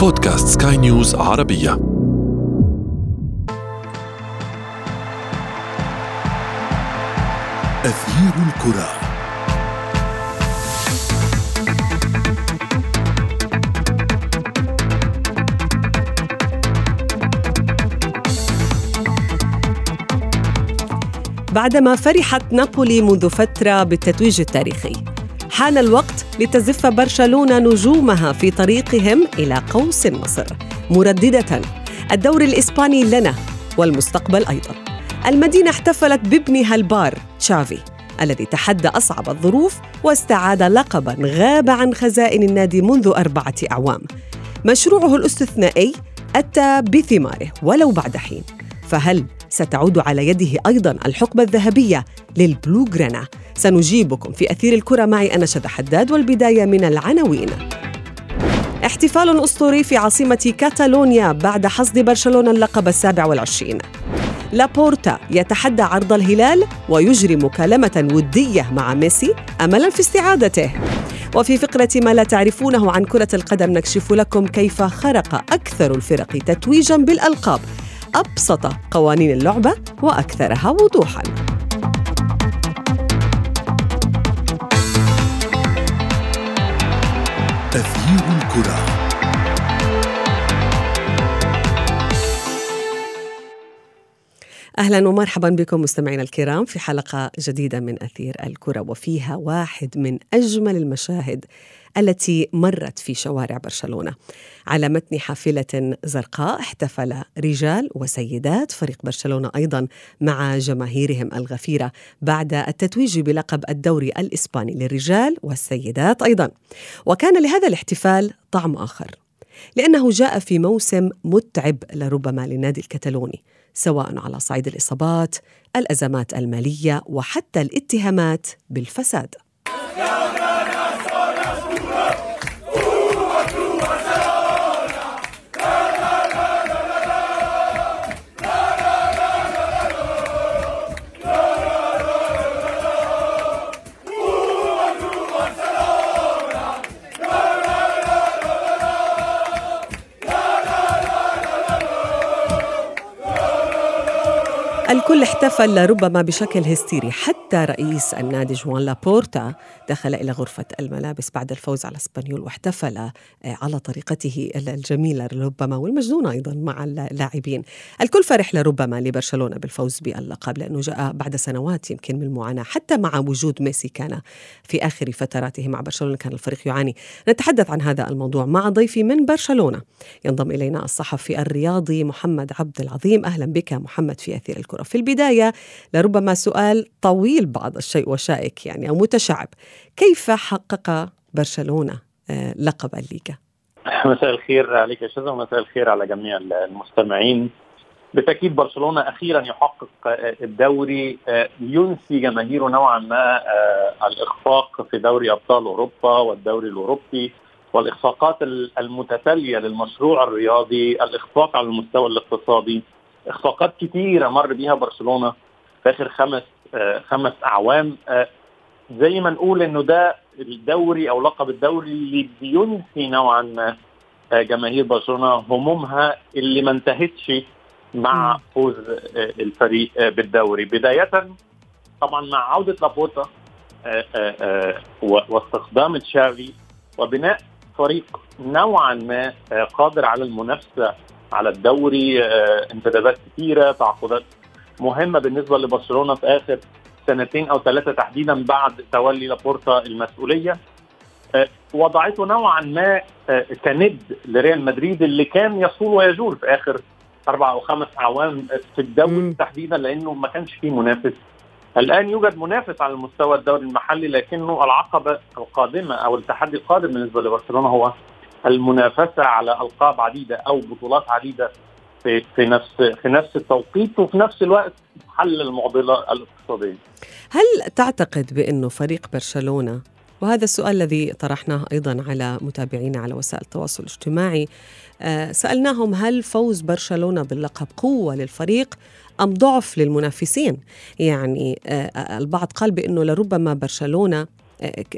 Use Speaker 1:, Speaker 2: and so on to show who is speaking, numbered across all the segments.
Speaker 1: بودكاست سكاي نيوز عربية.
Speaker 2: أثير الكرة.
Speaker 3: بعدما فرحت نابولي منذ فترة بالتتويج التاريخي حان الوقت لتزف برشلونة نجومها في طريقهم إلى قوس النصر. مرددة الدوري الإسباني لنا والمستقبل أيضا. المدينة احتفلت بابنها البار تشافي الذي تحدى أصعب الظروف واستعاد لقبا غاب عن خزائن النادي منذ أربعة أعوام. مشروعه الاستثنائي أتى بثماره ولو بعد حين. فهل ستعود على يده أيضا الحقبة الذهبية للبلو جرانا سنجيبكم في أثير الكرة معي أنا شذى حداد والبداية من العناوين. احتفال أسطوري في عاصمة كاتالونيا بعد حصد برشلونة اللقب السابع والعشرين. لابورتا يتحدى عرض الهلال ويجري مكالمة ودية مع ميسي أملا في استعادته. وفي فقرة ما لا تعرفونه عن كرة القدم نكشف لكم كيف خرق أكثر الفرق تتويجا بالألقاب. أبسط قوانين اللعبة وأكثرها وضوحاً.
Speaker 2: أثير الكرة.
Speaker 3: أهلا ومرحبا بكم مستمعينا الكرام في حلقة جديدة من أثير الكرة وفيها واحد من أجمل المشاهد التي مرت في شوارع برشلونة. على متن حافلة زرقاء احتفل رجال وسيدات فريق برشلونة أيضا مع جماهيرهم الغفيرة بعد التتويج بلقب الدوري الإسباني للرجال والسيدات أيضا. وكان لهذا الاحتفال طعم آخر. لأنه جاء في موسم متعب لربما للنادي الكتالوني. سواء على صعيد الإصابات الأزمات المالية وحتى الاتهامات بالفساد. احتفل ربما بشكل هستيري. حتى رئيس النادي جوان لابورتا دخل إلى غرفة الملابس بعد الفوز على اسبانيول واحتفل آه، على طريقته الجميلة ربما والمجنونة أيضا مع اللاعبين. الكل فرح لربما لبرشلونة بالفوز باللقب لأنه جاء بعد سنوات يمكن من المعاناة حتى مع وجود ميسي كان في آخر فتراته مع برشلونة كان الفريق يعاني. نتحدث عن هذا الموضوع مع ضيفي من برشلونة. ينضم إلينا الصحفي الرياضي محمد عبد العظيم. أهلا بك محمد في أثير الكرة. في البداية لربما سؤال طويل بعض الشيء وشائك يعني أو متشعب كيف حقق برشلونة آه، لقب الليغا؟
Speaker 4: مساء الخير عليك يا شذى ومساء الخير على جميع المستمعين بالتأكيد برشلونة أخيرا يحقق آه، الدوري آه، ينسي جماهيره نوعا ما الإخفاق في دوري أبطال أوروبا والدوري الأوروبي والإخفاقات المتتالية للمشروع الرياضي الإخفاق على المستوى الاقتصادي إخفاقات كثيره مر بيها برشلونة في آخر خمس خمس أعوام. آه زي ما نقول إنه ده الدوري أو لقب الدوري اللي بينسي نوعا ما آه جماهير برشلونة همومها اللي ما انتهتش مع فوز آه الفريق آه بالدوري. بداية طبعا مع عودة لابورتا آه آه آه واستخدام تشافي وبناء فريق نوعا ما آه قادر على المنافسة على الدوري آه، انتدابات كثيره تعاقدات مهمة بالنسبة لبرشلونة في آخر سنتين أو ثلاثة تحديدا بعد تولي لابورتا المسؤولية. آه، وضعته نوعا ما آه، كند لريال مدريد اللي كان يصول ويجول في آخر أربع أو خمس أعوام في الدوري تحديدا لأنه ما كانش فيه منافس. الآن يوجد منافس على المستوى الدوري المحلي لكنه العقبه القادمه أو التحدي القادم بالنسبة لبرشلونة هو المنافسة على ألقاب عديدة أو بطولات عديدة في في نفس في نفس التوقيت وفي نفس الوقت حل المعضلة الاقتصادية.
Speaker 3: هل تعتقد بأنه فريق برشلونة وهذا السؤال الذي طرحناه أيضا على متابعينا على وسائل التواصل الاجتماعي آه، سألناهم هل فوز برشلونة باللقب قوة للفريق أم ضعف للمنافسين؟ يعني آه، البعض قال بأنه لربما برشلونة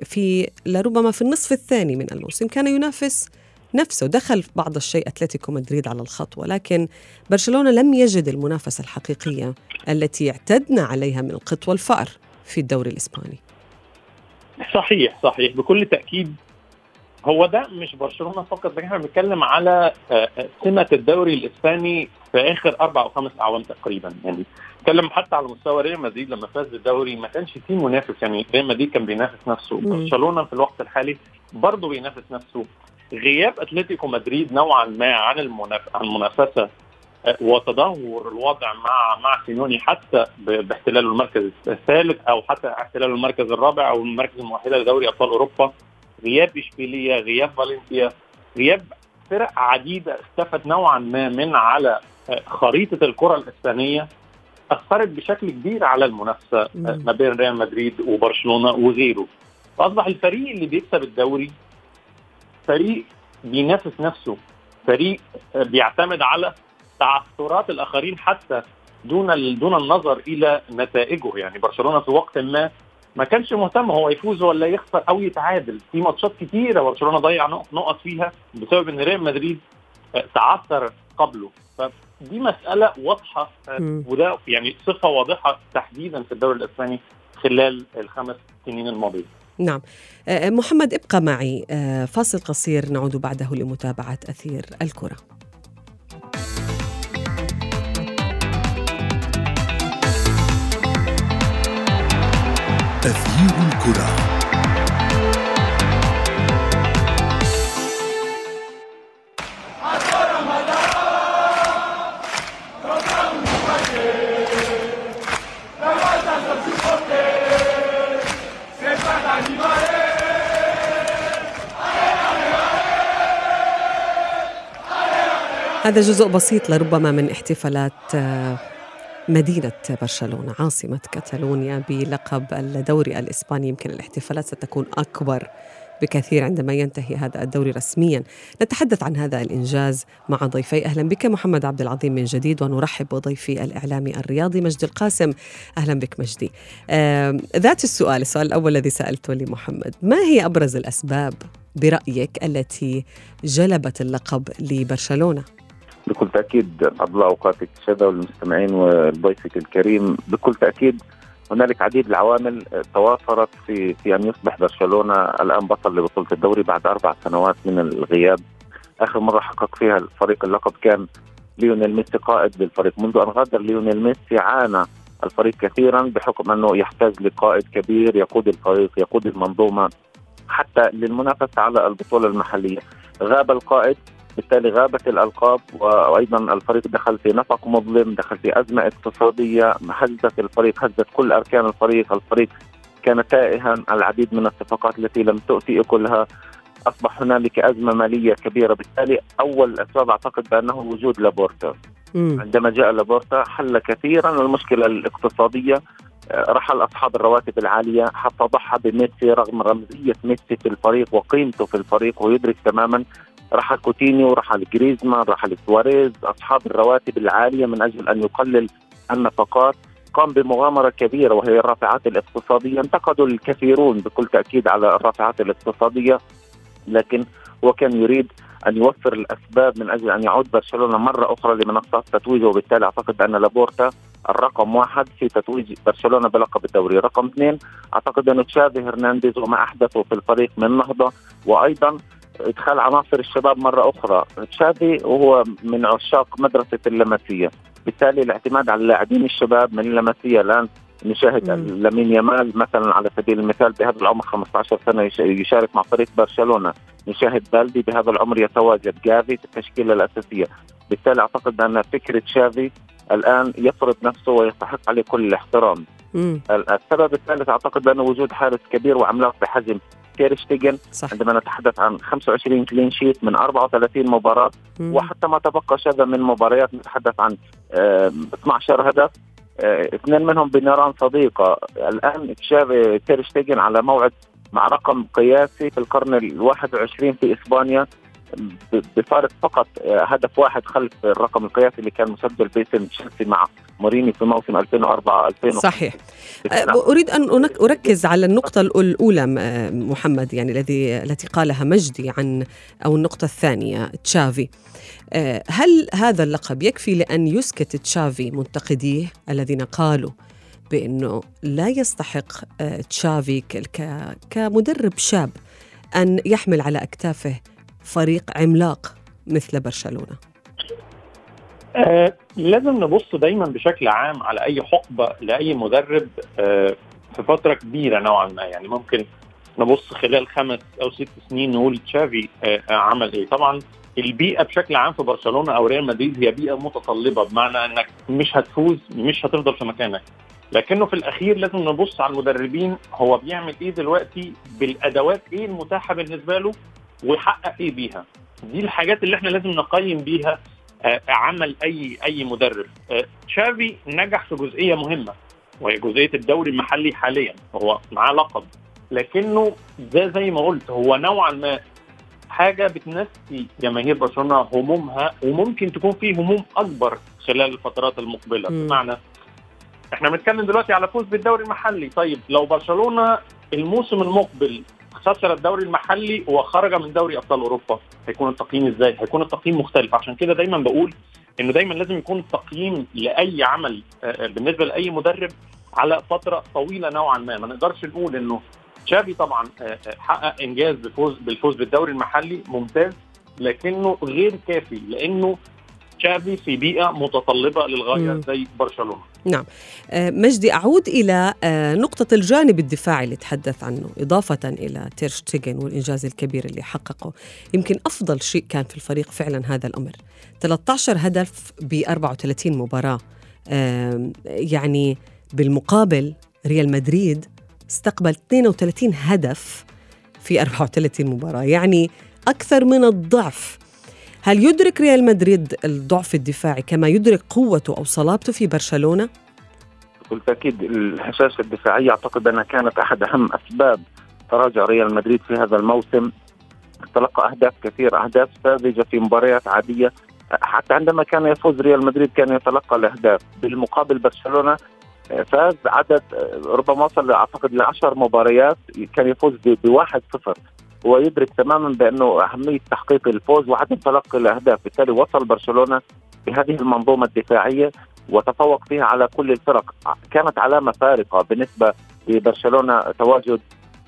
Speaker 3: في لربما في النصف الثاني من الموسم كان ينافس نفسه دخل بعض الشيء أتلتيكو مدريد على الخط ولكن برشلونة لم يجد المنافسة الحقيقية التي اعتدنا عليها من القط والفأر في الدوري الإسباني.
Speaker 4: صحيح صحيح. بكل تأكيد هو ده مش برشلونة فقط إحنا بنتكلم على آه، آه، سمة الدوري الإسباني في آخر أربع أو خمس أعوام تقريبا. يعني نتكلم حتى على مستوى ريال مدريد لما فاز بالدوري ما كانش فيه منافس. يعني ريال مدريد كان بينافس نفسه. برشلونة في الوقت الحالي برضه بينافس نفسه. غياب أتلتيكو مدريد نوعا ما عن المنافسة آه، وتدهور الوضع مع مع سينوني حتى باحتلال المركز الثالث أو حتى احتلال المركز الرابع أو المركز المؤهلة لدوري أبطال أوروبا. غياب إشبيلية غياب فالنسيا غياب فرق عديدة اختفت نوعا ما من على آه، خريطة الكرة الإسبانية. أثرت بشكل كبير على المنافسة آه، ما بين ريال مدريد وبرشلونة وغيره. فاصبح الفريق اللي بيكسب الدوري فريق بينافس نفسه. فريق بيعتمد على تعثرات الآخرين حتى دون دون النظر إلى نتائجه. يعني برشلونة في وقت ما ما كانش مهتم هو يفوز ولا يخسر أو يتعادل. في ماتشات كتيرة برشلونة ضيع نقط فيها بسبب إن ريال مدريد آه، تعثر قبله. فدي مسألة واضحة آه، وده يعني صفة واضحة تحديدا في الدوري الإسباني خلال الخمس سنين الماضية.
Speaker 3: نعم. آه، محمد ابقى معي. فاصل قصير نعود بعده لمتابعة أثير الكرة.
Speaker 2: تغيير الكرة.
Speaker 3: هذا جزء بسيط لربما من احتفالات آه، مدينة برشلونة عاصمة كاتالونيا بلقب الدوري الإسباني. يمكن الاحتفالات ستكون أكبر بكثير عندما ينتهي هذا الدوري رسميا. نتحدث عن هذا الإنجاز مع ضيفي. أهلا بك محمد عبد العظيم من جديد ونرحب بضيفي الإعلامي الرياضي مجدي القاسم. أهلا بك مجدي. ذات السؤال السؤال الأول الذي سألته لمحمد ما هي أبرز الأسباب برأيك التي جلبت اللقب لبرشلونة؟
Speaker 5: بكل تأكيد الله اوقاتك شذا والمستمعين وضيفك الكريم بكل تأكيد هنالك عديد العوامل توافرت في في أن يصبح برشلونة الآن بطل لبطولة الدوري بعد أربع سنوات من الغياب. آخر مرة حقق فيها الفريق اللقب كان ليونيل ميسي قائد للفريق. منذ أن غادر ليونيل ميسي عانى الفريق كثيرا بحكم أنه يحتاج لقائد كبير يقود الفريق يقود المنظومة حتى للمنافسة على البطولة المحلية. غاب القائد بالتالي غابت الألقاب وأيضا الفريق دخل في نفق مظلم دخل في أزمة اقتصادية هزت الفريق هزت كل أركان الفريق. الفريق كان تائها العديد من الصفقات التي لم تؤتي اكلها أصبح هنالك أزمة مالية كبيرة. بالتالي أول اسباب أعتقد بأنه وجود لابورتا. عندما جاء لابورتا حل كثيرا المشكلة الاقتصادية. رحل أصحاب الرواتب العالية حتى ضحى بميسي رغم رمزية ميسي في الفريق وقيمته في الفريق ويدرك تماما رحل كوتينيو رحل جريزمان رحل سواريز أصحاب الرواتب العالية من أجل أن يقلل النفقات. قام بمغامرة كبيرة وهي الرافعات الاقتصادية. انتقدوا الكثيرون بكل تأكيد على الرافعات الاقتصادية لكن هو كان يريد أن يوفر الأسباب من أجل أن يعود برشلونة مرة أخرى لمنصات تتويجه. وبالتالي أعتقد أن لابورتا الرقم واحد في تتويج برشلونة بلقب الدوري، رقم اثنين أعتقد انه تشافي هرنانديز وما أحدثه في الفريق من نهضه وأيضا إدخال عناصر الشباب مرة أخرى، تشافي وهو من عشاق مدرسة اللمسية، بالتالي الاعتماد على اللاعبين الشباب من اللمسية الآن نشاهد لامين يامال مثلا على سبيل المثال بهذا العمر 15 سنة يشارك مع فريق برشلونة. نشاهد بالدي بهذا العمر يتواجد. جافي في التشكيلة الأساسية. بالتالي أعتقد أن فكرة شافي الآن يفرض نفسه ويستحق عليه كل الاحترام. السبب الثالث أعتقد بانه وجود حارس كبير وعملاق بحجم تيرشتيجن صح. عندما نتحدث عن 25 clean sheet من 34 مباراة مم. وحتى ما تبقى شذا من مباريات نتحدث عن 12 هدف آه، اثنين منهم بنيران صديقة الآن تشافي تيرشتيجن على موعد مع رقم قياسي في القرن ال 21 في إسبانيا بفارق فقط آه، هدف واحد خلف الرقم القياسي اللي كان مسجل باسم تشيلسي مع موريني في موسم 2004 2005
Speaker 3: صحيح. أريد أن أركز على النقطة الأولى محمد يعني الذي التي قالها مجدي عن أو النقطة الثانية تشافي. هل هذا اللقب يكفي لأن يسكت تشافي منتقديه الذين قالوا بأنه لا يستحق تشافي كمدرب شاب أن يحمل على أكتافه فريق عملاق مثل برشلونة؟
Speaker 4: آه لازم نبص دايما بشكل عام على أي حقبة لأي مدرب آه في فترة كبيرة نوعا ما. يعني ممكن نبص خلال خمس أو ست سنين نقول تشافي آه عمل إيه. طبعا البيئة بشكل عام في برشلونة أو ريال مدريد هي بيئة متطلبة بمعنى إنك مش هتفوز مش هتفضل في مكانك. لكنه في الأخير لازم نبص على المدربين هو بيعمل إيه دلوقتي بالأدوات إيه المتاحة بالنسبة له ويحقق إيه بيها. دي الحاجات اللي إحنا لازم نقيم بيها عمل اي أي مدرب. تشافي نجح في جزئية مهمة وهي جزئية الدوري المحلي حاليا. هو معاه لقب لكنه ده زي ما قلت هو نوعا ما حاجة بتنسي جماهير برشلونة همومها وممكن تكون في هموم أكبر خلال الفترات المقبلة. بمعنى إحنا بنتكلم دلوقتي على فوز بالدوري المحلي. طيب لو برشلونة الموسم المقبل خسر الدوري المحلي وخرج من دوري أبطال أوروبا. هيكون التقييم إزاي؟ هيكون التقييم مختلف. عشان كده دايما بقول إنه دايما لازم يكون التقييم لأي عمل بالنسبة لأي مدرب على فترة طويلة نوعا ما. ما نقدرش نقول إنه تشافي طبعا حقق إنجاز بالفوز بالفوز بالدوري المحلي ممتاز لكنه غير كافي لأنه تشافي في بيئة متطلبة للغاية زي برشلونة.
Speaker 3: نعم. مجدي أعود إلى نقطة الجانب الدفاعي اللي تحدث عنه إضافة إلى تيرشتيجن والإنجاز الكبير اللي حققه. يمكن أفضل شيء كان في الفريق فعلا هذا الأمر. 13 هدف ب 34 مباراة. يعني بالمقابل ريال مدريد استقبل 32 هدف في 34 مباراة. يعني أكثر من الضعف هل يدرك ريال مدريد الضعف الدفاعي كما يدرك قوته أو صلابته في برشلونة؟
Speaker 5: بكل تاكيد الهشاشه الدفاعية أعتقد أنها كانت أحد أهم أسباب تراجع ريال مدريد في هذا الموسم. تلقى أهداف كثير أهداف ساذجة في مباريات عادية. حتى عندما كان يفوز ريال مدريد كان يتلقى الأهداف. بالمقابل برشلونة فاز عدد ربما وصل أعتقد ل 10 مباريات كان يفوز بواحد صفر. هو يدرك تماما بأنه أهمية تحقيق الفوز وعدم تلقي الأهداف، بالتالي وصل برشلونة بهذه المنظومة الدفاعية وتفوق فيها على كل الفرق، كانت علامة فارقة بالنسبة لبرشلونة تواجد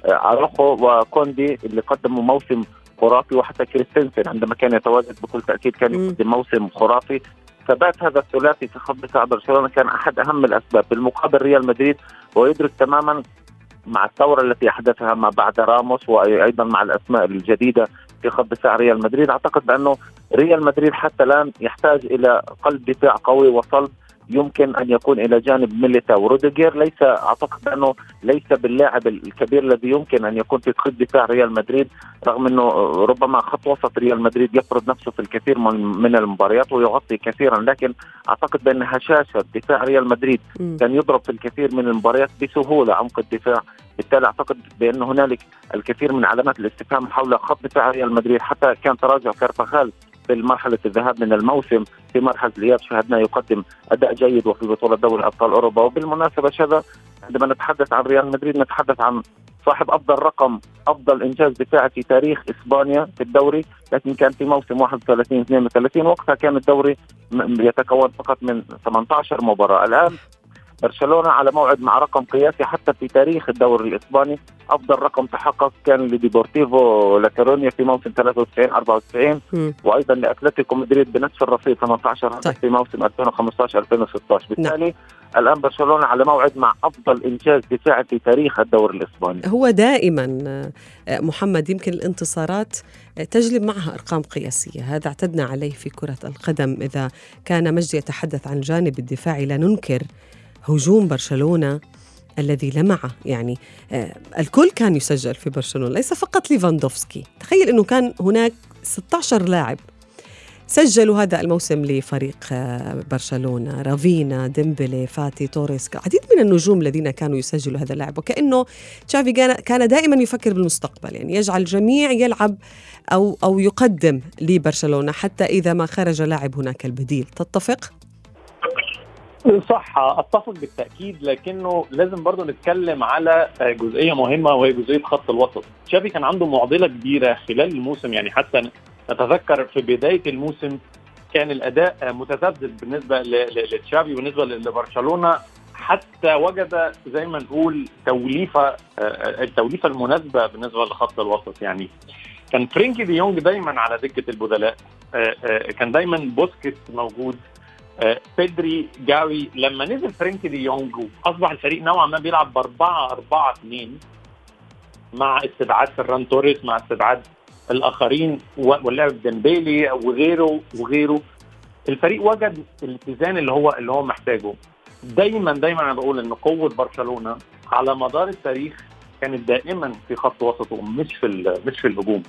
Speaker 5: اروخو وكوندي اللي قدموا موسم خرافي وحتى كريستنسن عندما كان يتواجد بكل تأكيد كان يقدم موسم خرافي. ثبات هذا الثلاثي في خط دفاع برشلونة كان أحد أهم الأسباب. بالمقابل ريال مدريد ويدرك تماما مع الثورة التي أحدثها ما بعد راموس وأيضا مع الأسماء الجديدة في خط دفاع ريال مدريد. أعتقد بأنه ريال مدريد حتى الآن يحتاج إلى قلب دفاع قوي وصلب يمكن أن يكون إلى جانب ميليتا وروديجير ليس أعتقد أنه ليس باللاعب الكبير الذي يمكن أن يكون في خط دفاع ريال مدريد رغم أنه ربما خط وسط ريال مدريد يفرض نفسه في الكثير من, من المباريات ويغطي كثيرا. لكن أعتقد بأن هشاشه دفاع ريال مدريد كان يضرب في الكثير من المباريات بسهولة. عمق الدفاع بالتالي أعتقد بأن هنالك الكثير من علامات الاستفهام حول خط دفاع ريال مدريد حتى كان تراجع كارفاخال. في مرحلة الذهاب من الموسم في مرحلة الإياب شاهدنا يقدم أداء جيد وفي بطولة دوري أبطال أوروبا. وبالمناسبة شذا عندما نتحدث عن ريال مدريد نتحدث عن صاحب أفضل رقم أفضل إنجاز دفاعي في تاريخ إسبانيا في الدوري لكن كان في موسم 31 32 وقتها كان الدوري يتكون فقط من 18 مباراة. الآن برشلونة على موعد مع رقم قياسي حتى في تاريخ الدوري الإسباني أفضل رقم تحقق كان لديبورتيفو لاكارونيا في موسم 93 94 م. وأيضا لأتلتيكو مدريد بنفس الرصيد 18 هدف طيب. في موسم 2015 2016 بالتالي نعم. الآن برشلونة على موعد مع أفضل إنجاز دفاعي في تاريخ الدوري الإسباني
Speaker 3: هو دائما محمد يمكن الانتصارات تجلب معها أرقام قياسية هذا اعتدنا عليه في كرة القدم إذا كان مجدي يتحدث عن الجانب الدفاعي لا ننكر هجوم برشلونة الذي لمع يعني آه الكل كان يسجل في برشلونة ليس فقط ليفاندوفسكي. تخيل إنه كان هناك 16 لاعب سجلوا هذا الموسم لفريق آه برشلونة. رافينا ديمبلي فاتي توريس عديد من النجوم الذين كانوا يسجلوا هذا اللاعب. وكأنه تشافي كان دائما يفكر بالمستقبل. يعني يجعل الجميع يلعب أو أو يقدم لبرشلونة حتى إذا ما خرج لاعب هناك البديل. تتفق؟
Speaker 4: صح أتفق بالتأكيد لكنه لازم برضه نتكلم على جزئية مهمة وهي جزئية خط الوسط. تشافي كان عنده معضلة كبيرة خلال الموسم يعني حتى نتذكر في بداية الموسم كان الأداء متذبذب بالنسبة لتشافي وبالنسبة لبرشلونة. حتى وجد زي ما نقول توليفة التوليفة المناسبة بالنسبة لخط الوسط يعني كان فرينكي دي يونج دايما على دكة البدلاء. كان دايما بوسكيتس موجود. بيدري جاوي لما نزل فرينكي دي يونج أصبح الفريق نوعا ما بيلعب ب 4 4 2 مع استبعاد فران توريس مع استبعاد الآخرين واللعب ديمبيلي وغيره وغيره. الفريق وجد الاتزان اللي هو اللي هو محتاجه. دايما دايما أنا بقول إن قوة برشلونة على مدار التاريخ كانت دائما في خط وسطه مش في مش في الهجوم.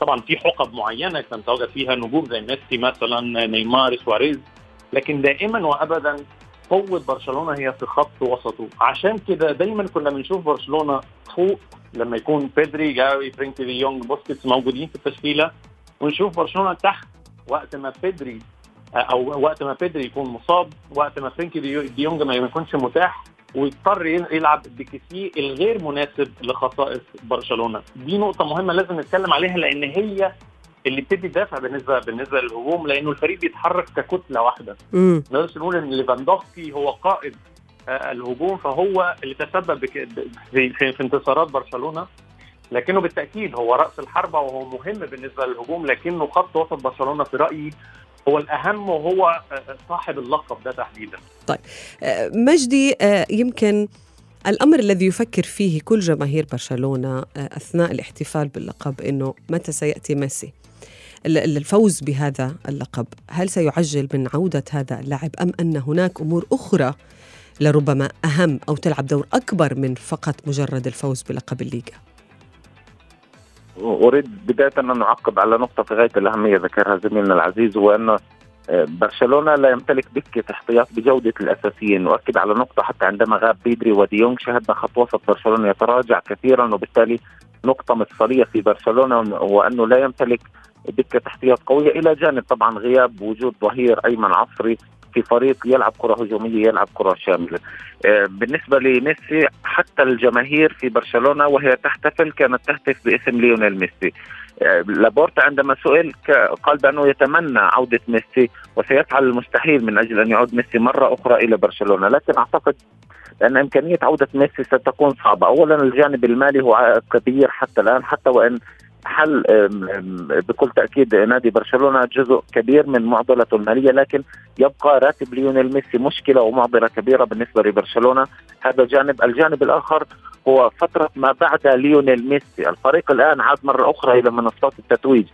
Speaker 4: طبعا في حقب معينة كان تواجد فيها نجوم زي ميسي مثلا نيمار سواريز. لكن دائما وابدا قوة برشلونة هي في خط وسطه. عشان كده دايما كنا بنشوف برشلونة فوق لما يكون بيدري جاوي فرينكي دي يونج بوسكيتس موجودين في التشكيلة. ونشوف برشلونة تحت وقت ما بيدري أو وقت ما بيدري يكون مصاب وقت ما فرينكي دي يونج ما يكونش متاح ويضطر يلعب بكيسي الغير مناسب لخصائص برشلونة. دي نقطة مهمة لازم نتكلم عليها لأن هي اللي بتدي دافع بالنسبة بالنسبة للهجوم لأنه الفريق بيتحرك ككتلة واحدة ما نقدرش نقول إن ليفاندوفسكي هو قائد الهجوم فهو اللي تسبب في, في, في انتصارات برشلونة لكنه بالتأكيد هو رأس الحربة وهو مهم بالنسبة للهجوم لكنه خط وسط برشلونة في رأيي هو الأهم وهو صاحب اللقب ده تحديدا.
Speaker 3: طيب مجدي يمكن الأمر الذي يفكر فيه كل جماهير برشلونة أثناء الاحتفال باللقب إنه متى سيأتي ميسي؟ الفوز بهذا اللقب، هل سيعجل من عودة هذا اللاعب أم أن هناك أمور أخرى لربما أهم أو تلعب دور أكبر من فقط مجرد الفوز بلقب الليغا؟
Speaker 5: أريد بداية أن نعقب على نقطة في غاية الأهمية ذكرها زميلنا العزيز وانه برشلونة لا يمتلك دكة احتياط بجودة الأساسيين وأكد على نقطة حتى عندما غاب بيدري وديونغ شهدنا خط وسط برشلونة يتراجع كثيرا وبالتالي نقطة مفصليه في برشلونة وأنه لا يمتلك دكة احتياط قوية إلى جانب طبعا غياب وجود ظهير أيمن عصري في فريق يلعب كرة هجومية يلعب كرة شاملة. بالنسبة لميسي حتى الجماهير في برشلونة وهي تحتفل كانت تهتف باسم ليونيل ميسي. لابورتا عندما سئل قال بأنه يتمنى عودة ميسي وسيفعل المستحيل من أجل أن يعود ميسي مرة أخرى إلى برشلونة، لكن أعتقد لأن إمكانية عودة ميسي ستكون صعبة، اولا الجانب المالي هو كبير حتى الآن حتى وإن حل بكل تأكيد نادي برشلونة جزء كبير من معضلته المالية لكن يبقى راتب ليونيل ميسي مشكلة ومعضلة كبيرة بالنسبة لبرشلونة. هذا جانب الجانب الآخر هو فترة ما بعد ليونيل ميسي. الفريق الآن عاد مرة أخرى إلى منصات التتويج.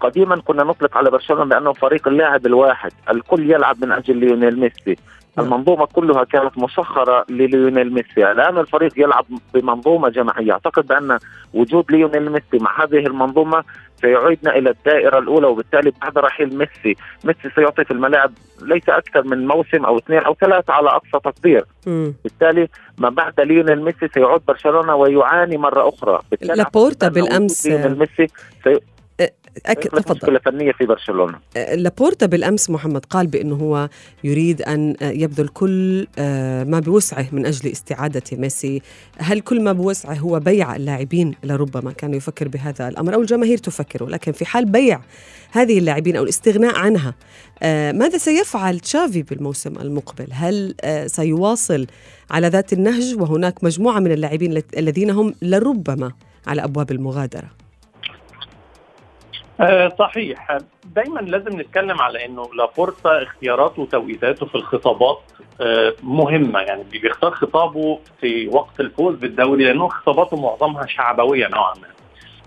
Speaker 5: قديما كنا نطلق على برشلونة بأنه فريق اللاعب الواحد. الكل يلعب من أجل ليونيل ميسي. المنظومة كلها كانت مسخرة لليونيل ميسي. الآن الفريق يلعب بمنظومة جماعية. أعتقد بأن وجود ليونيل ميسي مع هذه المنظومة سيعيدنا إلى الدائرة الأولى وبالتالي بعد رحيل ميسي ميسي سيعطي في الملاعب ليس أكثر من موسم أو اثنين أو ثلاثة على أقصى تقدير. بالتالي ما بعد ليونيل ميسي سيعود برشلونة ويعاني مرة أخرى.
Speaker 3: لابورتا بالأمس
Speaker 5: ليونيل ميسي سي...
Speaker 3: أكيد تفضل.
Speaker 5: مشكلة فنية في برشلونة.
Speaker 3: لابورتا بالأمس محمد قال بأنه هو يريد أن يبذل كل ما بوسعه من أجل استعادة ميسي. هل كل ما بوسعه هو بيع اللاعبين؟ لربما كان يفكر بهذا الأمر أو الجماهير تفكره لكن في حال بيع هذه اللاعبين أو الاستغناء عنها ماذا سيفعل تشافي بالموسم المقبل؟ هل سيواصل على ذات النهج؟ وهناك مجموعة من اللاعبين الذين هم لربما على أبواب المغادرة.
Speaker 4: أه صحيح. دايما لازم نتكلم على إنه لابورتا اختياراته وتوقيتاته في الخطابات أه مهمة. يعني بيختار خطابه في وقت الفوز بالدوري لأنه خطاباته معظمها شعبوية نوعا ما.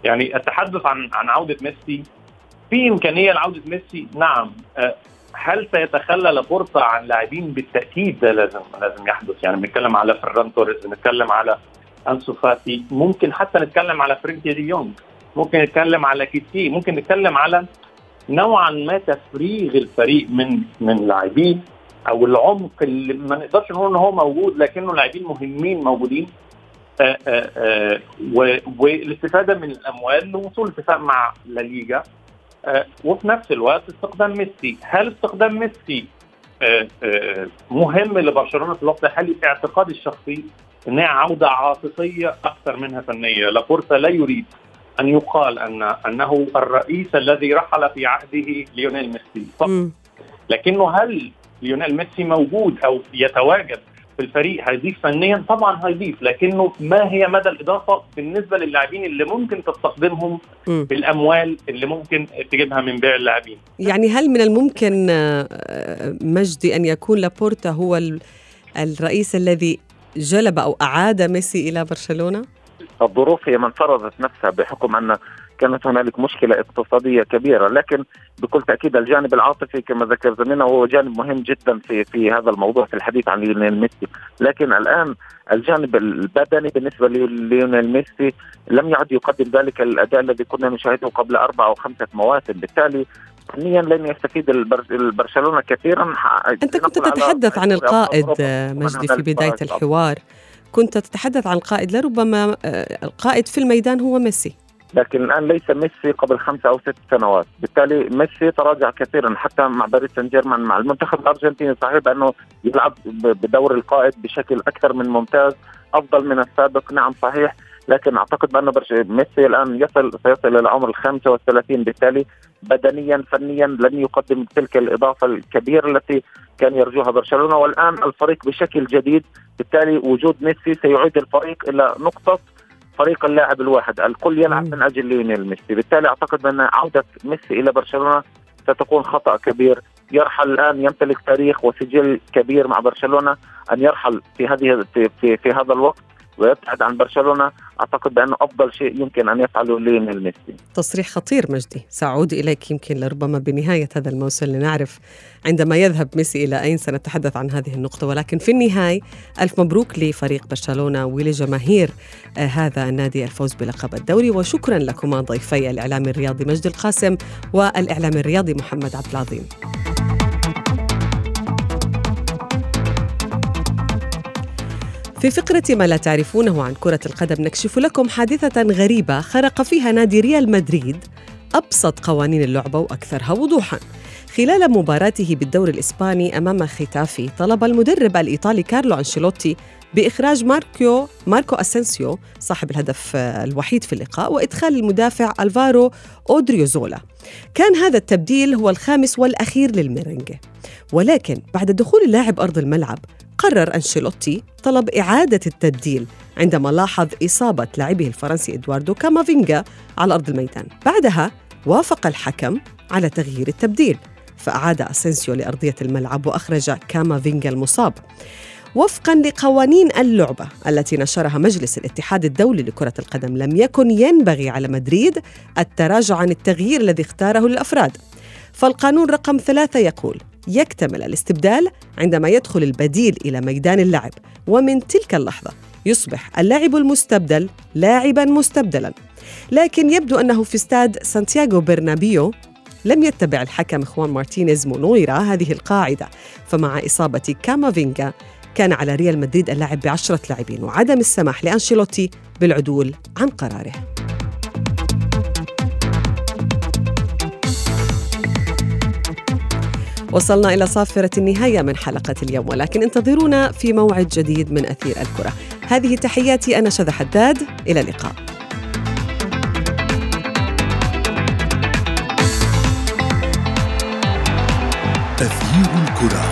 Speaker 4: يعني التحدث عن عن عودة ميسي. في إمكانية لعودة ميسي؟ نعم. أه هل سيتخلى لابورتا عن لاعبين بالتأكيد؟ ده لازم لازم يحدث. يعني بنتكلم على فران توريس بنتكلم على أنسو فاتي ممكن حتى نتكلم على فرينكي دي يونغ. ممكن نتكلم على كيسي ممكن نتكلم على نوعا ما تفريغ الفريق من من لاعبين أو العمق اللي ما نقدرش نقول إن هو موجود لكنه لاعبين مهمين موجودين. آآ آآ والاستفادة من الأموال لوصول اتفاق مع لا ليجا. وفي نفس الوقت استخدام ميسي. هل استخدام ميسي آه، آه، مهم لبرشلونة في الوقت الحالي؟ اعتقادي الشخصي إنها عودة عاطفية أكثر منها فنية، لابورتا لا يريد. أن يقال أن أنه الرئيس الذي رحل في عهده ليونيل ميسي. فقط. لكنه هل ليونيل ميسي موجود أو يتواجد في الفريق هيضيف فنيا؟ طبعا هيضيف لكنه ما هي مدى الإضافة بالنسبة للاعبين اللي ممكن تستخدمهم بالأموال اللي ممكن تجيبها من بيع اللاعبين؟
Speaker 3: يعني هل من الممكن آه، مجدي أن يكون لابورتا هو الرئيس الذي جلب أو أعاد ميسي إلى برشلونة؟
Speaker 5: الظروف هي من فرضت نفسها بحكم أن كانت هنالك مشكلة اقتصادية كبيرة. لكن بكل تأكيد الجانب العاطفي كما ذكر زميلنا هو جانب مهم جدا في في هذا الموضوع في الحديث عن ليونيل ميسي. لكن الآن الجانب البدني بالنسبة لليونيل ميسي لم يعد يقدم ذلك الأداء الذي كنا نشاهده قبل أربع أو خمسة مواسم. بالتالي فنيا لن يستفيد البرشلونة كثيرا.
Speaker 3: أنت كنت تتحدث عن القائد مجدي في بداية الحوار. كنت تتحدث عن القائد لربما آه، القائد في الميدان هو ميسي.
Speaker 5: لكن الآن ليس ميسي قبل خمسة أو ست سنوات، بالتالي ميسي تراجع كثيرا حتى مع باريس سان جيرمان مع المنتخب الأرجنتيني. صحيح بأنه يلعب بدور القائد بشكل أكثر من ممتاز، أفضل من السابق. نعم صحيح، لكن أعتقد بأن ميسي الآن يصل سيصل إلى عمر ال 35 بالتالي بدنيا فنيا لن يقدم تلك الإضافة الكبيرة التي كان يرجوها برشلونة والآن الفريق بشكل جديد بالتالي وجود ميسي سيعيد الفريق إلى نقطة فريق اللاعب الواحد. الكل يلعب من أجل ليونيل ميسي. بالتالي أعتقد ان عودة ميسي إلى برشلونة ستكون خطأ كبير. يرحل الآن يمتلك تاريخ وسجل كبير مع برشلونة أن يرحل في هذه في, في, في هذا الوقت. ويبتعد عن برشلونة أعتقد بأنه أفضل شيء يمكن أن يفعله ليونيل ميسي.
Speaker 3: تصريح خطير مجدي، سأعود إليك يمكن لربما بنهاية هذا الموسم لنعرف عندما يذهب ميسي إلى أين سنتحدث عن هذه النقطة ولكن في النهاية ألف مبروك لفريق برشلونة ولجماهير آه هذا النادي الفوز بلقب الدوري وشكرا لكما ضيفي الاعلامي الرياضي مجدي القاسم والاعلامي الرياضي محمد عبد العظيم. في فقرة ما لا تعرفونه عن كرة القدم نكشف لكم حادثة غريبة خرق فيها نادي ريال مدريد أبسط قوانين اللعبة وأكثرها وضوحاً. خلال مباراته بالدور الإسباني أمام ختافي طلب المدرب الإيطالي كارلو أنشيلوتي بإخراج ماركيو ماركو أسنسيو صاحب الهدف الوحيد في اللقاء وإدخال المدافع ألفارو أودريوزولا. كان هذا التبديل هو الخامس والأخير للميرينجي ولكن بعد دخول اللاعب أرض الملعب قرر أنشيلوتي طلب إعادة التبديل عندما لاحظ إصابة لاعبه الفرنسي إدواردو كامافينجا على أرض الميدان. بعدها وافق الحكم على تغيير التبديل. فأعاد أسنسيو لأرضية الملعب وأخرج كامافينجا المصاب. وفقا لقوانين اللعبة التي نشرها مجلس الاتحاد الدولي لكرة القدم لم يكن ينبغي على مدريد التراجع عن التغيير الذي اختاره للأفراد فالقانون رقم ثلاثة يقول يكتمل الاستبدال عندما يدخل البديل إلى ميدان اللعب ومن تلك اللحظة يصبح اللاعب المستبدل لاعبا مستبدلا. لكن يبدو أنه في استاد سانتياغو برنابيو لم يتبع الحكم خوان مارتينيز مونويرا هذه القاعدة فمع إصابة كامافينجا كان على ريال مدريد اللعب بعشرة لاعبين وعدم السماح لأنشيلوتي بالعدول عن قراره. وصلنا إلى صافرة النهاية من حلقة اليوم ولكن انتظرونا في موعد جديد من أثير الكرة. هذه تحياتي أنا شذى حداد إلى اللقاء.
Speaker 2: تغيير الكره